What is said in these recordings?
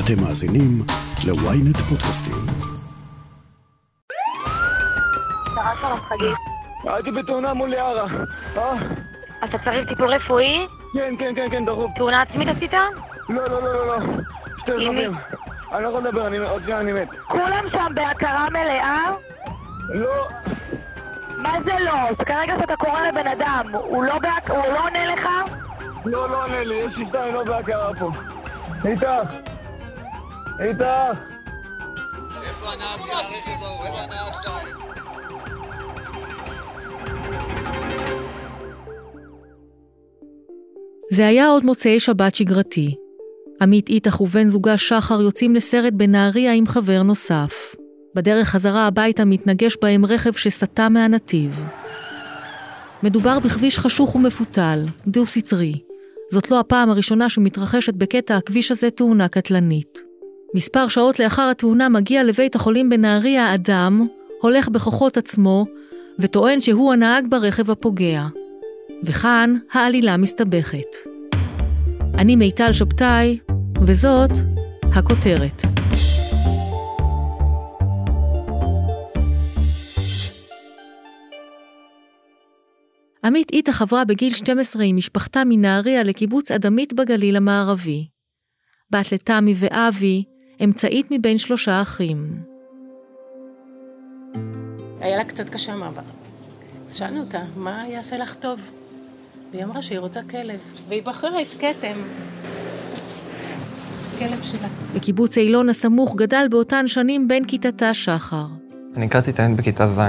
אתם מאזינים ל-ynet פודקאסטים. הייתי בתאונה מול יערה. אה? אתה צריך טיפול רפואי? כן, כן, כן, כן, דחוף. תאונה עצמית עשית? לא, לא, לא, לא, לא. שתי? רכבים. אני לא יכול לדבר, אני עוד שנייה אני מת. כולם שם בהכרה מלאה? לא, מה זה לא? כרגע שאתה קורא לבן אדם, הוא לא, בהק... הוא לא עונה לך? לא, לא עונה לי, יש לי שתיים לא בהכרה פה. איתך. איתך. איפה הנהג של הרכב ההוא? איפה הנהג של הרכב? זה היה עוד מוצאי שבת שגרתי. עמית איתך ובן זוגה שחר יוצאים לסרט בנהריה עם חבר נוסף. בדרך חזרה הביתה מתנגש בהם רכב שסטה מהנתיב. מדובר בכביש חשוך ומפותל, דו-סטרי. זאת לא הפעם הראשונה שמתרחשת בקטע הכביש הזה תאונה קטלנית. מספר שעות לאחר התאונה מגיע לבית החולים בנהריה אדם, הולך בכוחות עצמו, וטוען שהוא הנהג ברכב הפוגע. וכאן העלילה מסתבכת. אני מיטל שבתאי, וזאת הכותרת. עמית איתה עברה בגיל 12 עם משפחתה מנהריה לקיבוץ אדמית בגליל המערבי. בת לתמי ואבי, אמצעית מבין שלושה אחים. היה לה קצת קשה המעבר. אז שאלנו אותה, מה יעשה לך טוב? והיא אמרה שהיא רוצה כלב, והיא בחרה את כתם. כלב שלה. בקיבוץ אילון הסמוך גדל באותן שנים בן כיתתה שחר. אני הכרתי את העין בכיתה ז',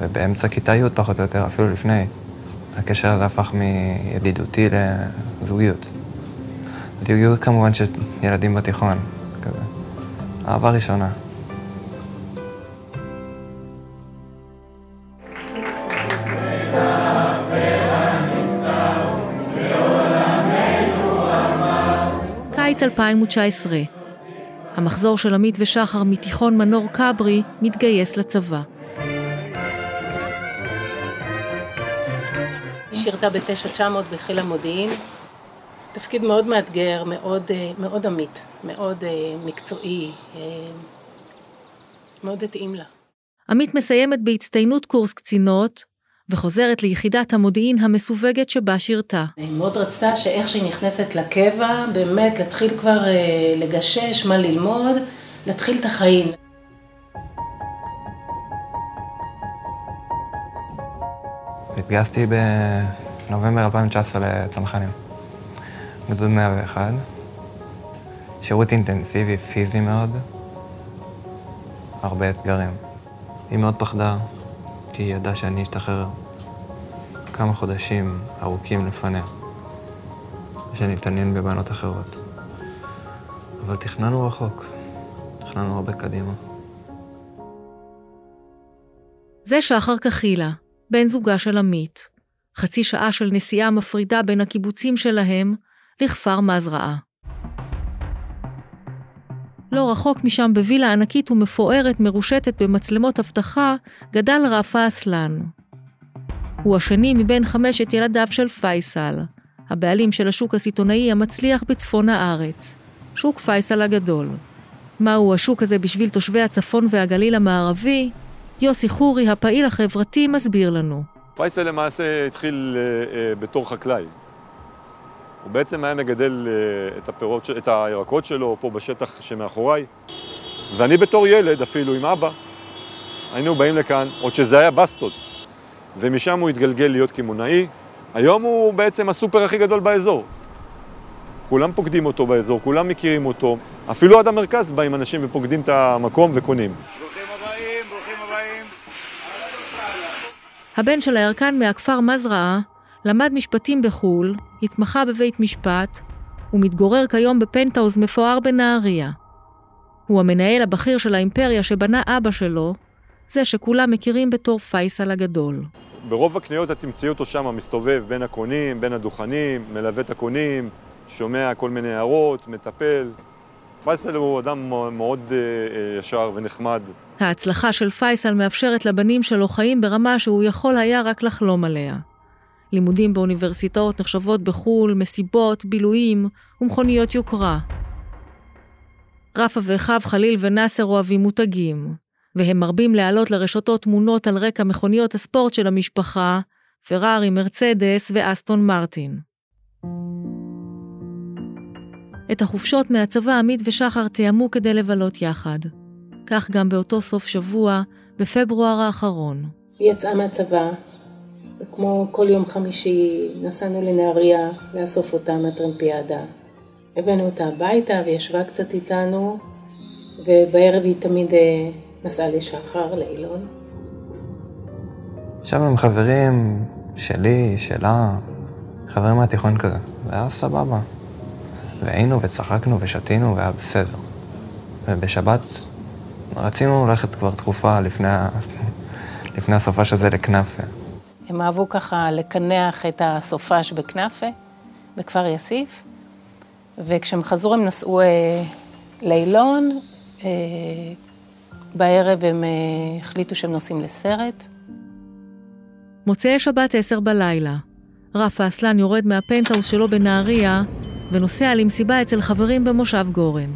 ובאמצע כיתה י' פחות או יותר, אפילו לפני, הקשר הזה הפך מידידותי לזוגיות. זוגיות כמובן של ילדים בתיכון, כזה. אהבה ראשונה. קיץ 2019. המחזור של עמית ושחר מתיכון מנור כברי מתגייס לצבא. היא שירתה ב-9900 בחיל המודיעין. תפקיד מאוד מאתגר, מאוד, אה, מאוד עמית, מאוד אה, מקצועי, אה, מאוד התאים לה. עמית מסיימת בהצטיינות קורס קצינות, וחוזרת ליחידת המודיעין המסווגת שבה שירתה. היא מאוד רצתה שאיך שהיא נכנסת לקבע, באמת להתחיל כבר לגשש, מה ללמוד, להתחיל את החיים. התגייסתי בנובמבר 2019 לצנחנים, גדוד 101. שירות אינטנסיבי, פיזי מאוד, הרבה אתגרים. היא מאוד פחדה, כי היא ידעה שאני אשתחרר כמה חודשים ארוכים לפניה, ושאני אתעניין בבנות אחרות. אבל תכננו רחוק, תכננו הרבה קדימה. זה שחר קחילה, בן זוגה של עמית. חצי שעה של נסיעה מפרידה בין הקיבוצים שלהם לכפר מזרעה. לא רחוק משם בווילה ענקית ומפוארת מרושתת במצלמות אבטחה, גדל רפה אסלן. הוא השני מבין חמשת ילדיו של פייסל, הבעלים של השוק הסיטונאי המצליח בצפון הארץ, שוק פייסל הגדול. מהו השוק הזה בשביל תושבי הצפון והגליל המערבי? יוסי חורי, הפעיל החברתי, מסביר לנו. פייסל למעשה התחיל אה, אה, בתור חקלאי. הוא בעצם היה מגדל אה, את, הפירות, את הירקות שלו פה בשטח שמאחוריי. ואני בתור ילד, אפילו עם אבא, היינו באים לכאן, עוד שזה היה בסטות. ומשם הוא התגלגל להיות קמעונאי. היום הוא בעצם הסופר הכי גדול באזור. כולם פוקדים אותו באזור, כולם מכירים אותו. אפילו עד המרכז באים אנשים ופוקדים את המקום וקונים. הבן של הירקן מהכפר מזרעה למד משפטים בחו"ל, התמחה בבית משפט, ומתגורר כיום בפנטהאוז מפואר בנהריה. הוא המנהל הבכיר של האימפריה שבנה אבא שלו, זה שכולם מכירים בתור פייסל הגדול. ברוב הקניות את תמצאי אותו שם מסתובב בין הקונים, בין הדוכנים, מלווה את הקונים, שומע כל מיני הערות, מטפל. פייסל הוא אדם מאוד אה, אה, ישר ונחמד. ההצלחה של פייסל מאפשרת לבנים שלו חיים ברמה שהוא יכול היה רק לחלום עליה. לימודים באוניברסיטאות נחשבות בחו"ל, מסיבות, בילויים ומכוניות יוקרה. רפה ואחיו חליל ונאסר אוהבים מותגים, והם מרבים להעלות לרשתות תמונות על רקע מכוניות הספורט של המשפחה, פרארי, מרצדס ואסטון מרטין. את החופשות מהצבא עמית ושחר תיאמו כדי לבלות יחד. כך גם באותו סוף שבוע, בפברואר האחרון. היא יצאה מהצבא, וכמו כל יום חמישי נסענו לנהריה לאסוף אותה מהטרמפיאדה. הבאנו אותה הביתה והיא ישבה קצת איתנו, ובערב היא תמיד אה, נסעה לשחר, לאילון. עכשיו הם חברים שלי, שלה, חברים מהתיכון כזה, והיה סבבה. והיינו וצחקנו ושתינו והיה בסדר. ובשבת רצינו ללכת כבר תקופה לפני. לפני הסופש הזה לכנאפה. הם אהבו ככה לקנח את הסופש בכנאפה, בכפר יאסיף, וכשהם חזרו הם נסעו אה, לאילון, אה, בערב הם אה, החליטו שהם נוסעים לסרט. מוצאי שבת עשר בלילה. רפה אסלן יורד מהפנטהאוס שלו בנהריה ונוסע למסיבה אצל חברים במושב גורן.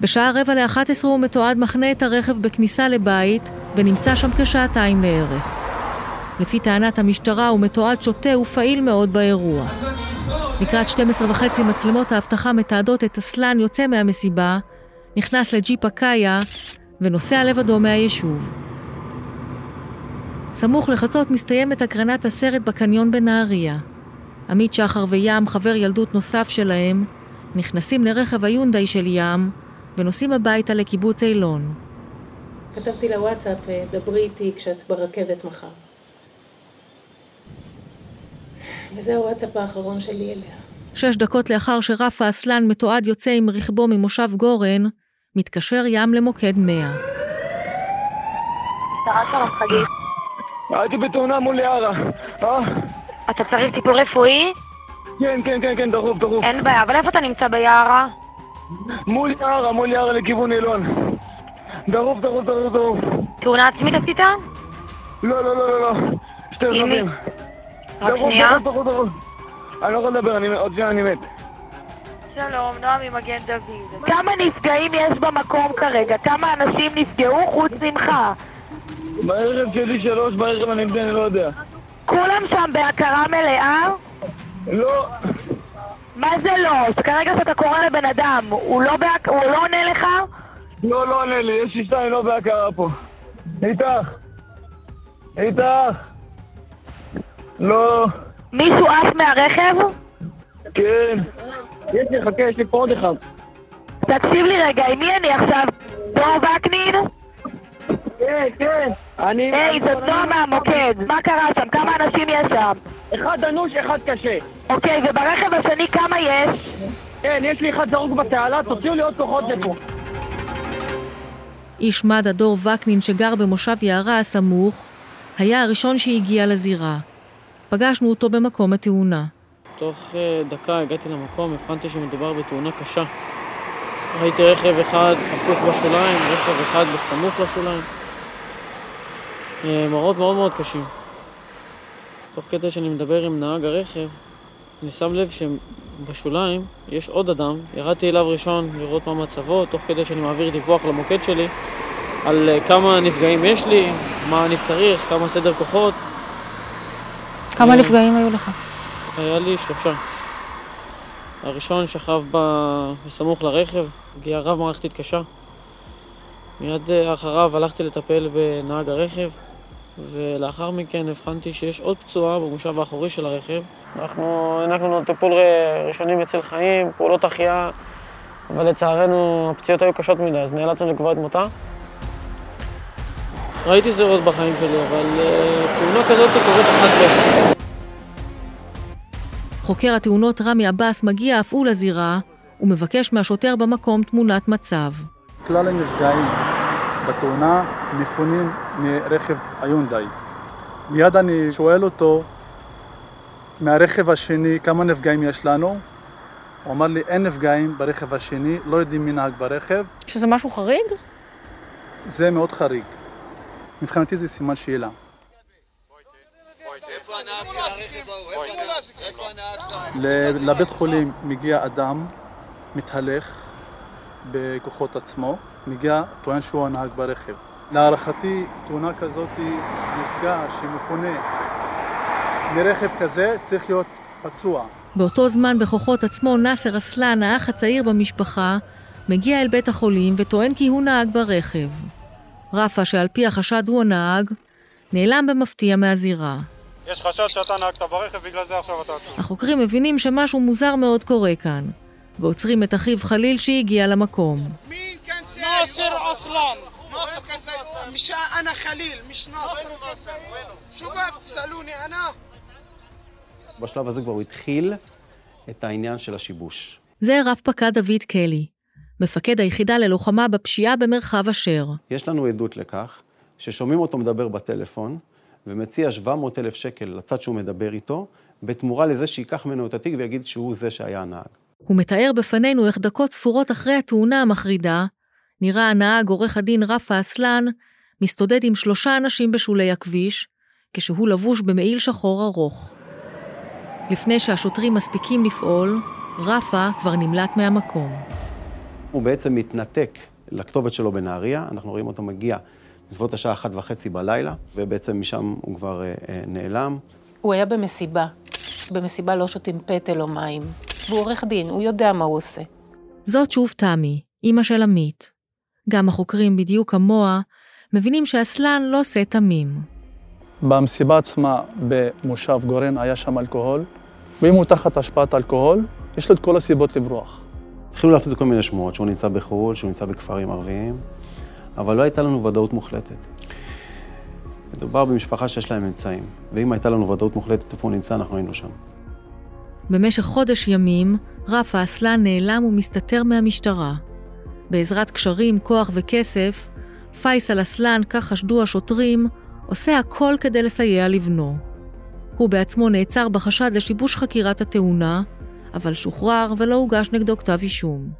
בשעה רבע לאחת עשרה הוא מתועד מחנה את הרכב בכניסה לבית ונמצא שם כשעתיים לערך. לפי טענת המשטרה הוא מתועד שותה ופעיל מאוד באירוע. לקראת 12 וחצי מצלמות האבטחה מתעדות את אסלן יוצא מהמסיבה, נכנס לג'יפ הקאיה ונוסע לבדו מהיישוב. סמוך לחצות מסתיימת הקרנת הסרט בקניון בנהריה. עמית שחר וים, חבר ילדות נוסף שלהם, נכנסים לרכב היונדאי של ים ונוסעים הביתה לקיבוץ אילון. כתבתי לוואטסאפ, דברי איתי כשאת ברכבת מחר. וזה הוואטסאפ האחרון שלי אליה. שש דקות לאחר שרפה אסלן מתועד יוצא עם רכבו ממושב גורן, מתקשר ים למוקד 100. משטרה שלום חגית. הייתי בתאונה מול יערה. אה? אתה צריך טיפול רפואי? כן, כן, כן, כן, דחוף, דחוף. אין בעיה, אבל איפה אתה נמצא ביערה? מול יערה, מול יערה לכיוון אילון. דחוף, דחוף, דחוף, דחוף. תאונה עצמית עשית? לא, לא, לא, לא, לא. שתי? רכבים. רק דחוף, שנייה. אני לא יכול לדבר, אני עוד שנייה אני מת. שלום, נועה ממגן דוד. כמה נפגעים יש במקום כרגע? כמה אנשים נפגעו חוץ ממך? ברכב שלי שלוש, ברכב הנגדי אני לא יודע. כולם שם בהכרה מלאה? לא, מה זה לא? כרגע שאתה קורא לבן אדם, הוא לא, בהק... הוא לא עונה לך? לא, לא עונה לי, יש לי שתיים לא בהכרה פה. איתך. איתך. לא, מישהו עף מהרכב? כן. יש לי, חכה, יש לי פה עוד אחד. תקשיב לי רגע, עם מי אני עכשיו? דור וקנין? כן, כן. אני... היי, זאת נועה מהמוקד. מה קרה שם? כמה אנשים יש שם? אחד אנוש, אחד קשה. אוקיי, וברכב השני כמה יש? כן, יש לי אחד זרוק בתעלה, תוציאו לי עוד כוחות לפה. איש מד"א דור וקנין שגר במושב יערה הסמוך, היה הראשון שהגיע לזירה. פגשנו אותו במקום התאונה. תוך אה, דקה הגעתי למקום, הבחנתי שמדובר בתאונה קשה. ראיתי רכב אחד הפוך בשוליים, רכב אחד בסמוך לשוליים. אה, מראות מאוד מאוד קשים. תוך כדי שאני מדבר עם נהג הרכב, אני שם לב שבשוליים יש עוד אדם. ירדתי אליו ראשון לראות מה מצבו, תוך כדי שאני מעביר דיווח למוקד שלי על אה, כמה נפגעים יש לי, מה אני צריך, כמה סדר כוחות. כמה אה, נפגעים היו לך? היה לי שלושה. הראשון שכב ב- בסמוך לרכב, פגיעה רב-מערכתית קשה. מיד אה, אחריו הלכתי לטפל בנהג הרכב, ולאחר מכן הבחנתי שיש עוד פצועה במושב האחורי של הרכב. אנחנו הענקנו לו טיפול ראשוני מציל חיים, פעולות החייאה, אבל לצערנו הפציעות היו קשות מדי, אז נאלצנו לקבוע את מותה. ראיתי זירות בחיים שלי, אבל אה, תאונה כזאת קורית אחת ל... חוקר התאונות רמי עבאס מגיע אף הוא לזירה, ומבקש מהשוטר במקום תמונת מצב. כלל הנפגעים בתאונה מפונים מרכב היונדאי. מיד אני שואל אותו מהרכב השני כמה נפגעים יש לנו. הוא אמר לי אין נפגעים ברכב השני, לא יודעים מי נהג ברכב. שזה משהו חריג? זה מאוד חריג. מבחינתי זה סימן שאלה. לבית חולים מגיע אדם, מתהלך, בכוחות עצמו, מגיע, טוען שהוא הנהג ברכב. להערכתי, תאונה כזאת, נפגע שמפונה מרכב כזה, צריך להיות פצוע. באותו זמן בכוחות עצמו נאסר אסלן, האח הצעיר במשפחה, מגיע אל בית החולים וטוען כי הוא נהג ברכב. רפה, שעל פי החשד הוא הנהג, נעלם במפתיע מהזירה. יש חשד שאתה נהגת ברכב, בגלל זה עכשיו אתה עצור. החוקרים מבינים שמשהו מוזר מאוד קורה כאן, ועוצרים את אחיו חליל שהגיע למקום. ناصر اصلا ناصر كان مش انا خليل مش ناصر شو بقى بتسالوني انا בשלב הזה כבר הוא התחיל את העניין של השיבוש. זה רב פקד דוד קלי, מפקד היחידה ללוחמה בפשיעה במרחב אשר. יש לנו עדות לכך ששומעים אותו מדבר בטלפון ומציע 700 אלף שקל לצד שהוא מדבר איתו, בתמורה לזה שייקח ממנו את התיק ויגיד שהוא זה שהיה הנהג. הוא מתאר בפנינו איך דקות ספורות אחרי התאונה המחרידה, נראה הנהג עורך הדין רפה אסלן מסתודד עם שלושה אנשים בשולי הכביש, כשהוא לבוש במעיל שחור ארוך. לפני שהשוטרים מספיקים לפעול, רפה כבר נמלט מהמקום. הוא בעצם מתנתק לכתובת שלו בנהריה, אנחנו רואים אותו מגיע בסביבות השעה אחת וחצי בלילה, ובעצם משם הוא כבר אה, אה, נעלם. הוא היה במסיבה. במסיבה לא שותים פטל או מים. והוא עורך דין, הוא יודע מה הוא עושה. זאת שוב תמי, אימא של עמית. גם החוקרים, בדיוק כמוה, מבינים שאסלן לא עושה תמים. במסיבה עצמה במושב גורן היה שם אלכוהול, ואם הוא תחת השפעת אלכוהול, יש לו את כל הסיבות לברוח. התחילו להפציץ כל מיני שמועות, שהוא נמצא בחו"ל, שהוא נמצא בכפרים ערביים, אבל לא הייתה לנו ודאות מוחלטת. מדובר במשפחה שיש להם אמצעים, ואם הייתה לנו ודאות מוחלטת איפה הוא נמצא, אנחנו היינו שם. במשך חודש ימים, רפה אסלן נעלם ומסתתר מהמשטרה. בעזרת קשרים, כוח וכסף, פייסל אסלן, כך חשדו השוטרים, עושה הכל כדי לסייע לבנו. הוא בעצמו נעצר בחשד לשיבוש חקירת התאונה, אבל שוחרר ולא הוגש נגדו כתב אישום.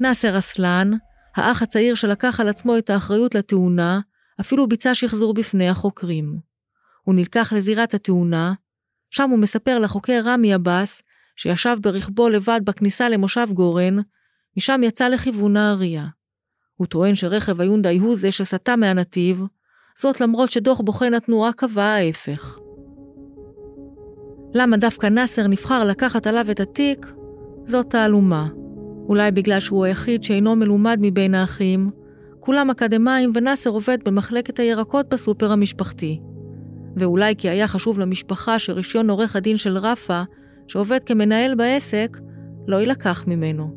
נאסר אסלן, האח הצעיר שלקח על עצמו את האחריות לתאונה, אפילו ביצע שחזור בפני החוקרים. הוא נלקח לזירת התאונה, שם הוא מספר לחוקר רמי עבאס, שישב ברכבו לבד בכניסה למושב גורן, משם יצא לכיוון נהריה. הוא טוען שרכב היונדאי הוא זה שסטה מהנתיב, זאת למרות שדוח בוחן התנועה קבע ההפך. למה דווקא נאסר נבחר לקחת עליו את התיק? זאת תעלומה. אולי בגלל שהוא היחיד שאינו מלומד מבין האחים, כולם אקדמאים ונאסר עובד במחלקת הירקות בסופר המשפחתי. ואולי כי היה חשוב למשפחה שרישיון עורך הדין של רפה, שעובד כמנהל בעסק, לא יילקח ממנו.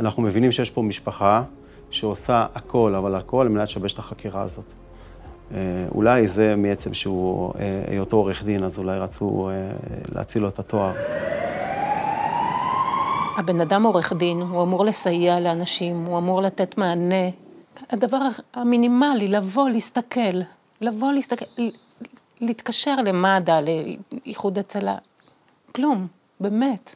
אנחנו מבינים שיש פה משפחה שעושה הכל, אבל הכל על מנת לשבש את החקירה הזאת. אה, אולי זה מעצם שהוא, אה, היותו עורך דין, אז אולי רצו אה, להציל לו את התואר. הבן אדם עורך דין, הוא אמור לסייע לאנשים, הוא אמור לתת מענה. הדבר המינימלי, לבוא, להסתכל, לבוא, להסתכל, להתקשר למד"א, לאיחוד הצלה. כלום, באמת.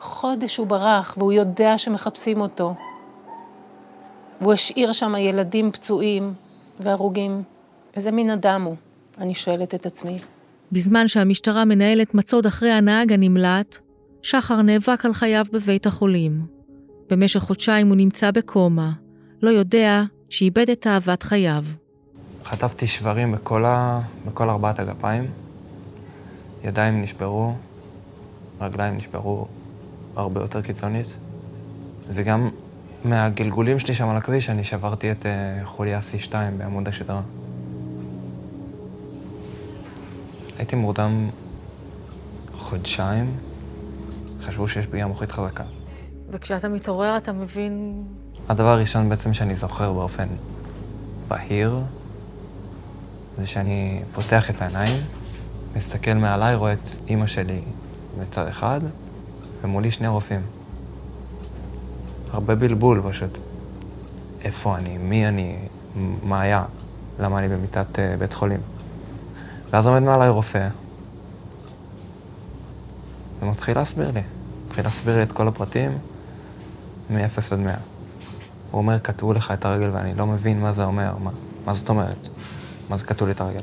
חודש הוא ברח, והוא יודע שמחפשים אותו. והוא השאיר שם ילדים פצועים והרוגים. איזה מין אדם הוא? אני שואלת את עצמי. בזמן שהמשטרה מנהלת מצוד אחרי הנהג הנמלט, שחר נאבק על חייו בבית החולים. במשך חודשיים הוא נמצא בקומה, לא יודע שאיבד את אהבת חייו. חטפתי שברים בכל, ה... בכל ארבעת הגפיים, ידיים נשברו, רגליים נשברו הרבה יותר קיצונית, וגם מהגלגולים שלי שם על הכביש אני שברתי את uh, חוליה C2 בעמוד השדרה. הייתי מורדם חודשיים, חשבו שיש פגיעה מוחית חזקה. וכשאתה מתעורר אתה מבין... הדבר הראשון בעצם שאני זוכר באופן בהיר, זה שאני פותח את העיניים, מסתכל מעליי, רואה את אימא שלי בצד אחד, ומולי שני רופאים. הרבה בלבול פשוט. איפה אני? מי אני? מה היה? למה אני במיטת uh, בית חולים? ואז עומד מעליי רופא, ומתחיל להסביר לי. מתחיל להסביר לי את כל הפרטים, מ-0 עד 100. הוא אומר, קטעו לך את הרגל ואני לא מבין מה זה אומר, מה, מה זאת אומרת? מה זה קטעו לי את הרגל?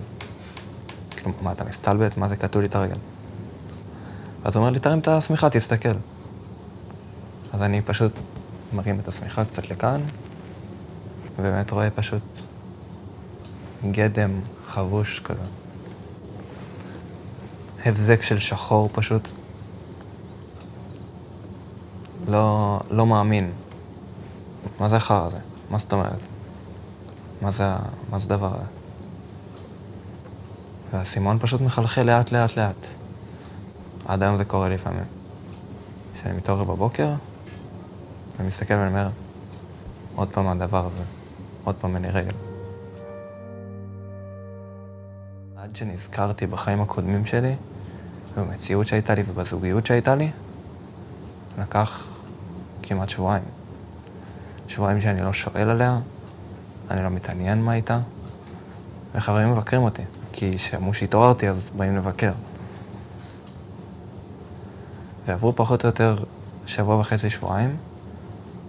כאילו, מה, אתה מסתלבט? מה זה קטעו לי את הרגל? אז הוא אומר לי, תרים את השמיכה, תסתכל. אז אני פשוט מרים את השמיכה קצת לכאן, ובאמת רואה פשוט גדם חבוש כזה. הבזק של שחור פשוט. לא, לא מאמין. מה זה החרא הזה? מה זאת אומרת? מה זה, מה זה הדבר הזה? והאסימון פשוט מחלחל לאט לאט לאט. עד היום זה קורה לפעמים. כשאני מתעורר בבוקר, ומסתכל ואני אומר, עוד פעם הדבר הזה, עוד פעם אני רגל. עד שנזכרתי בחיים הקודמים שלי, ובמציאות שהייתה לי ובזוגיות שהייתה לי, לקח כמעט שבועיים. שבועיים שאני לא שואל עליה, אני לא מתעניין מה איתה, וחברים מבקרים אותי, כי כשאמרו שהתעוררתי אז באים לבקר. ועברו פחות או יותר שבוע וחצי, שבועיים,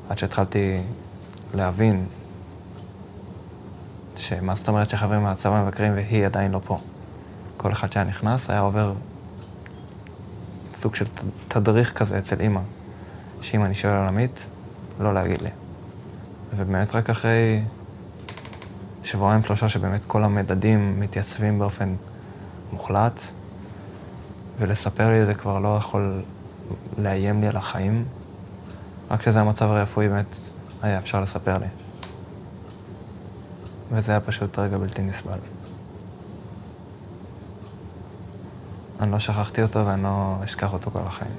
עד שהתחלתי להבין שמה זאת אומרת שחברים מהצבא מבקרים והיא עדיין לא פה. כל אחד שהיה נכנס היה עובר סוג של תדריך כזה אצל אימא, שאם אני שואל על עמית, לא להגיד לי. ובאמת רק אחרי שבועיים שלושה שבאמת כל המדדים מתייצבים באופן מוחלט, ולספר לי את זה כבר לא יכול לאיים לי על החיים, רק כשזה המצב הרפואי באמת היה אפשר לספר לי. וזה היה פשוט רגע בלתי נסבל. אני לא שכחתי אותו ואני לא אשכח אותו כל החיים.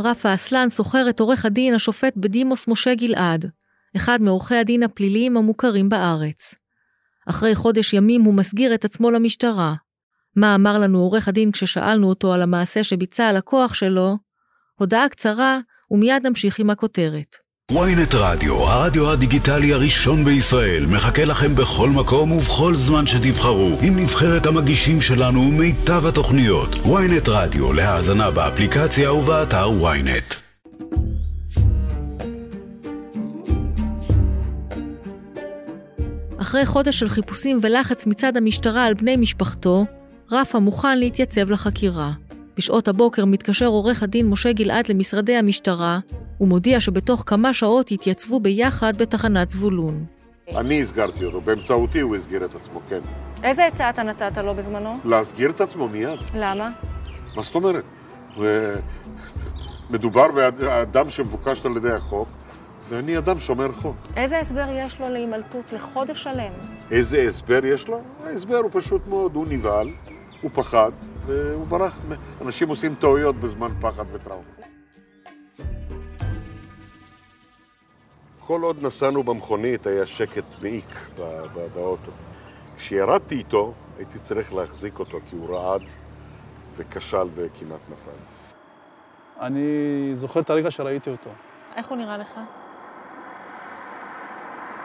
רפה אסלן שוכר את עורך הדין השופט בדימוס משה גלעד, אחד מעורכי הדין הפליליים המוכרים בארץ. אחרי חודש ימים הוא מסגיר את עצמו למשטרה. מה אמר לנו עורך הדין כששאלנו אותו על המעשה שביצע הלקוח שלו? הודעה קצרה, ומיד נמשיך עם הכותרת. Ynet רדיו, הרדיו הדיגיטלי הראשון בישראל, מחכה לכם בכל מקום ובכל זמן שתבחרו, עם נבחרת המגישים שלנו ומיטב התוכניות. ynet רדיו, להאזנה באפליקציה ובאתר ynet. אחרי חודש של חיפושים ולחץ מצד המשטרה על בני משפחתו, רפה מוכן להתייצב לחקירה. בשעות הבוקר מתקשר עורך הדין משה גלעד למשרדי המשטרה, ומודיע שבתוך כמה שעות יתייצבו ביחד בתחנת זבולון. אני הסגרתי אותו, באמצעותי הוא הסגיר את עצמו, כן. איזה עצה אתה נתת לו בזמנו? להסגיר את עצמו מיד. למה? מה זאת אומרת? מדובר באדם שמבוקש על ידי החוק, ואני אדם שומר חוק. איזה הסבר יש לו להימלטות לחודש שלם? איזה הסבר יש לו? ההסבר הוא פשוט מאוד, הוא נבהל, הוא פחד, והוא ברח. אנשים עושים טעויות בזמן פחד וטראומה. כל עוד נסענו במכונית היה שקט מעיק באוטו. כשירדתי איתו, הייתי צריך להחזיק אותו כי הוא רעד וכשל וכמעט נפל. אני זוכר את הרגע שראיתי אותו. איך הוא נראה לך?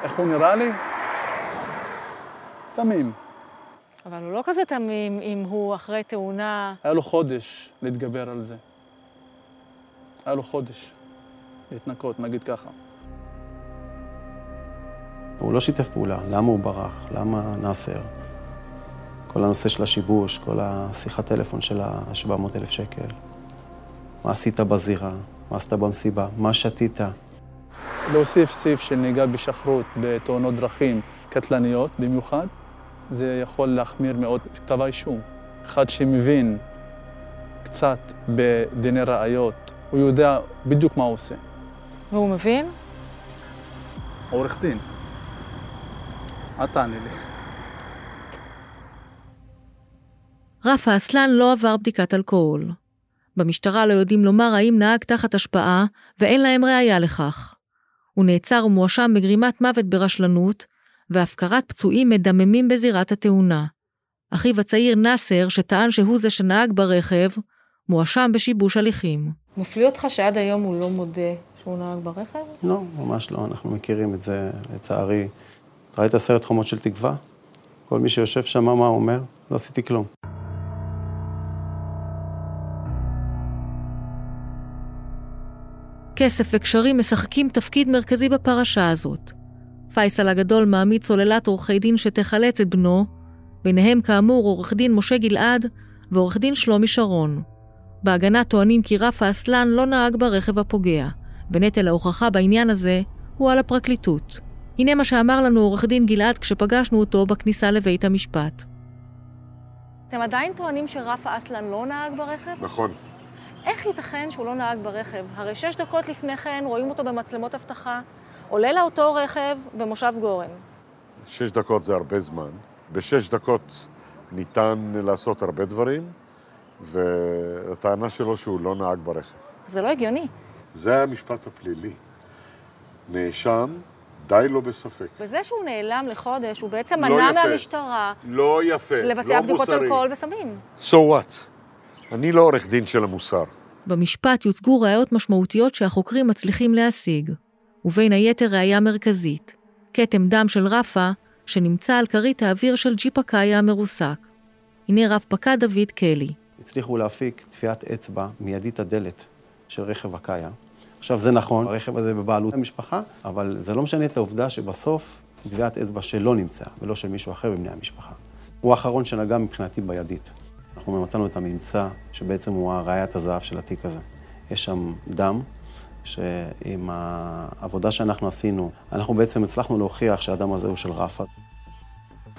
איך הוא נראה לי? תמים. אבל הוא לא כזה תמים אם הוא אחרי תאונה... היה לו חודש להתגבר על זה. היה לו חודש להתנקות, נגיד ככה. הוא לא שיתף פעולה, למה הוא ברח? למה נאסר? כל הנושא של השיבוש, כל השיחת טלפון של ה-700 אלף שקל. מה עשית בזירה? מה עשית במסיבה? מה שתית? להוסיף סעיף של נהיגה בשחרות בתאונות דרכים קטלניות במיוחד, זה יכול להחמיר מאוד כתב האישום. אחד שמבין קצת בדיני ראיות, הוא יודע בדיוק מה הוא עושה. והוא מבין? עורך דין. אל תעני לי. רפה אסלן לא עבר בדיקת אלכוהול. במשטרה לא יודעים לומר האם נהג תחת השפעה, ואין להם ראייה לכך. הוא נעצר ומואשם בגרימת מוות ברשלנות, והפקרת פצועים מדממים בזירת התאונה. אחיו הצעיר נאסר, שטען שהוא זה שנהג ברכב, מואשם בשיבוש הליכים. מפליא אותך שעד היום הוא לא מודה שהוא נהג ברכב? לא, ממש לא, אנחנו מכירים את זה, לצערי. ראית סרט חומות של תקווה? כל מי שיושב שם, מה הוא אומר? לא עשיתי כלום. כסף וקשרים משחקים תפקיד מרכזי בפרשה הזאת. פייסל הגדול מעמיד סוללת עורכי דין שתחלץ את בנו, ביניהם כאמור עורך דין משה גלעד, ועורך דין שלומי שרון. בהגנה טוענים כי רפה אסלן לא נהג ברכב הפוגע, ונטל ההוכחה בעניין הזה הוא על הפרקליטות. הנה מה שאמר לנו עורך דין גלעד כשפגשנו אותו בכניסה לבית המשפט. אתם עדיין טוענים שרפה אסלן לא נהג ברכב? נכון. איך ייתכן שהוא לא נהג ברכב? הרי שש דקות לפני כן רואים אותו במצלמות אבטחה, עולה לאותו רכב במושב גורן. שש דקות זה הרבה זמן. בשש דקות ניתן לעשות הרבה דברים, והטענה שלו שהוא לא נהג ברכב. זה לא הגיוני. זה המשפט הפלילי. נאשם, די לו בספק. וזה שהוא נעלם לחודש, הוא בעצם לא מנע יפה. מהמשטרה לא יפה, לבצע לא בדיקות. אלכוהול וסמים. So what? אני לא עורך דין של המוסר. במשפט יוצגו ראיות משמעותיות שהחוקרים מצליחים להשיג, ובין היתר ראיה מרכזית, כתם דם של רפה שנמצא על כרית האוויר של ג'יפ הקאיה המרוסק. הנה רב פקד דוד קלי. הצליחו להפיק טביעת אצבע מידית הדלת של רכב הקאיה. עכשיו, זה נכון, הרכב הזה בבעלות המשפחה, אבל זה לא משנה את העובדה שבסוף טביעת אצבע שלו נמצאה, ולא של מישהו אחר מבני המשפחה. הוא האחרון שנגע מבחינתי בידית. אנחנו מצאנו את הממצא, שבעצם הוא הראיית הזהב של התיק הזה. יש שם דם, שעם העבודה שאנחנו עשינו, אנחנו בעצם הצלחנו להוכיח שהדם הזה הוא של רפה.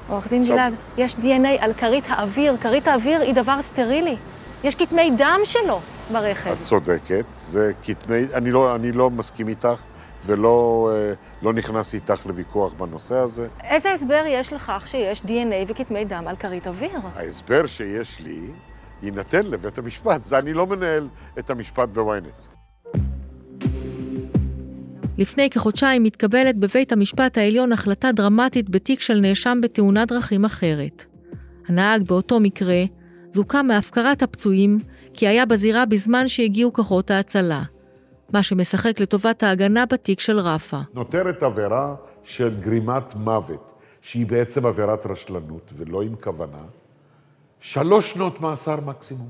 עורך דין גלעד, יש DNA על כרית האוויר. כרית האוויר היא דבר סטרילי. יש כתמי דם שלו ברכב. את צודקת, זה כתמי... אני לא, אני לא מסכים איתך ולא אה, לא נכנס איתך לוויכוח בנושא הזה. איזה הסבר יש לכך שיש DNA וכתמי דם על כרית אוויר? ההסבר שיש לי יינתן לבית המשפט. זה אני לא מנהל את המשפט בוויינט. לפני כחודשיים מתקבלת בבית המשפט העליון החלטה דרמטית בתיק של נאשם בתאונת דרכים אחרת. הנהג באותו מקרה זוכה מהפקרת הפצועים כי היה בזירה בזמן שהגיעו כוחות ההצלה, מה שמשחק לטובת ההגנה בתיק של רפה. נותרת עבירה של גרימת מוות, שהיא בעצם עבירת רשלנות ולא עם כוונה, שלוש שנות מאסר מקסימום.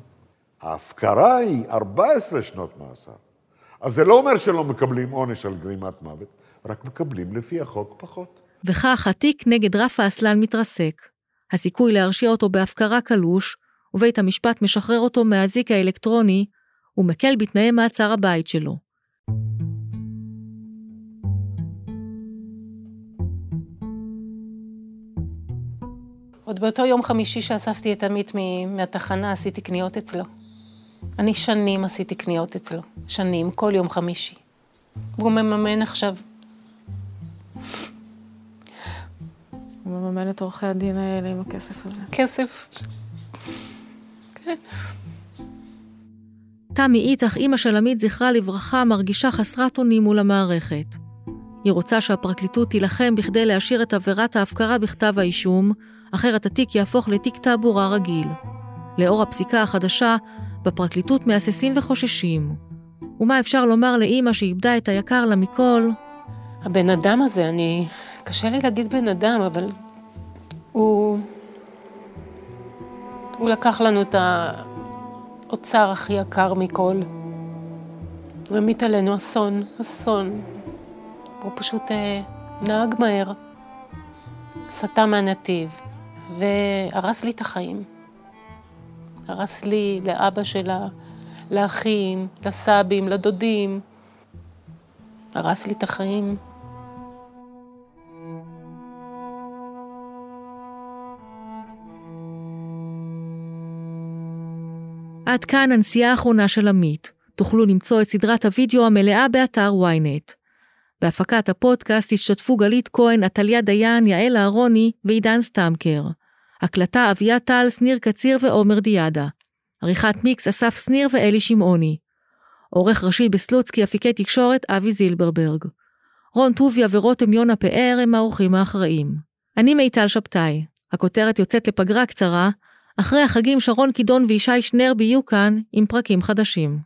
ההפקרה היא 14 שנות מאסר. אז זה לא אומר שלא מקבלים עונש על גרימת מוות, רק מקבלים לפי החוק פחות. וכך התיק נגד רפה אסלן מתרסק. הסיכוי להרשיע אותו בהפקרה קלוש, ובית המשפט משחרר אותו מהאזיק האלקטרוני, ומקל בתנאי מעצר הבית שלו. עוד באותו יום חמישי שאספתי את עמית מהתחנה, עשיתי קניות אצלו. אני שנים עשיתי קניות אצלו. שנים, כל יום חמישי. והוא מממן עכשיו. הוא מממן את עורכי הדין האלה עם הכסף הזה. כסף. תמי איתך, אימא של עמית, זכרה לברכה, מרגישה חסרת אונים מול המערכת. היא רוצה שהפרקליטות תילחם בכדי להשאיר את עבירת ההפקרה בכתב האישום, אחרת התיק יהפוך לתיק תעבורה רגיל. לאור הפסיקה החדשה, בפרקליטות מהססים וחוששים. ומה אפשר לומר לאימא שאיבדה את היקר לה מכל? הבן אדם הזה, אני... קשה לי להגיד בן אדם, אבל הוא... הוא לקח לנו את האוצר הכי יקר מכל. הוא המיט עלינו אסון, אסון. הוא פשוט אה, נהג מהר, סטה מהנתיב, והרס לי את החיים. הרס לי, לאבא שלה, לאחים, לסבים, לדודים. הרס לי את החיים. עד כאן הנסיעה האחרונה של עמית. תוכלו למצוא את סדרת הוידאו המלאה באתר ynet. בהפקת הפודקאסט השתתפו גלית כהן, עתליה דיין, יעל אהרוני ועידן סטמקר. הקלטה אביה טל, שניר קציר ועומר דיאדה. עריכת מיקס אסף שניר ואלי שמעוני. עורך ראשי בסלוצקי אפיקי תקשורת אבי זילברברג. רון טוביה ורותם יונה פאר הם האורחים האחראים. אני מיטל שבתאי. הכותרת יוצאת לפגרה קצרה, אחרי החגים שרון קידון וישי שנרב יהיו כאן עם פרקים חדשים.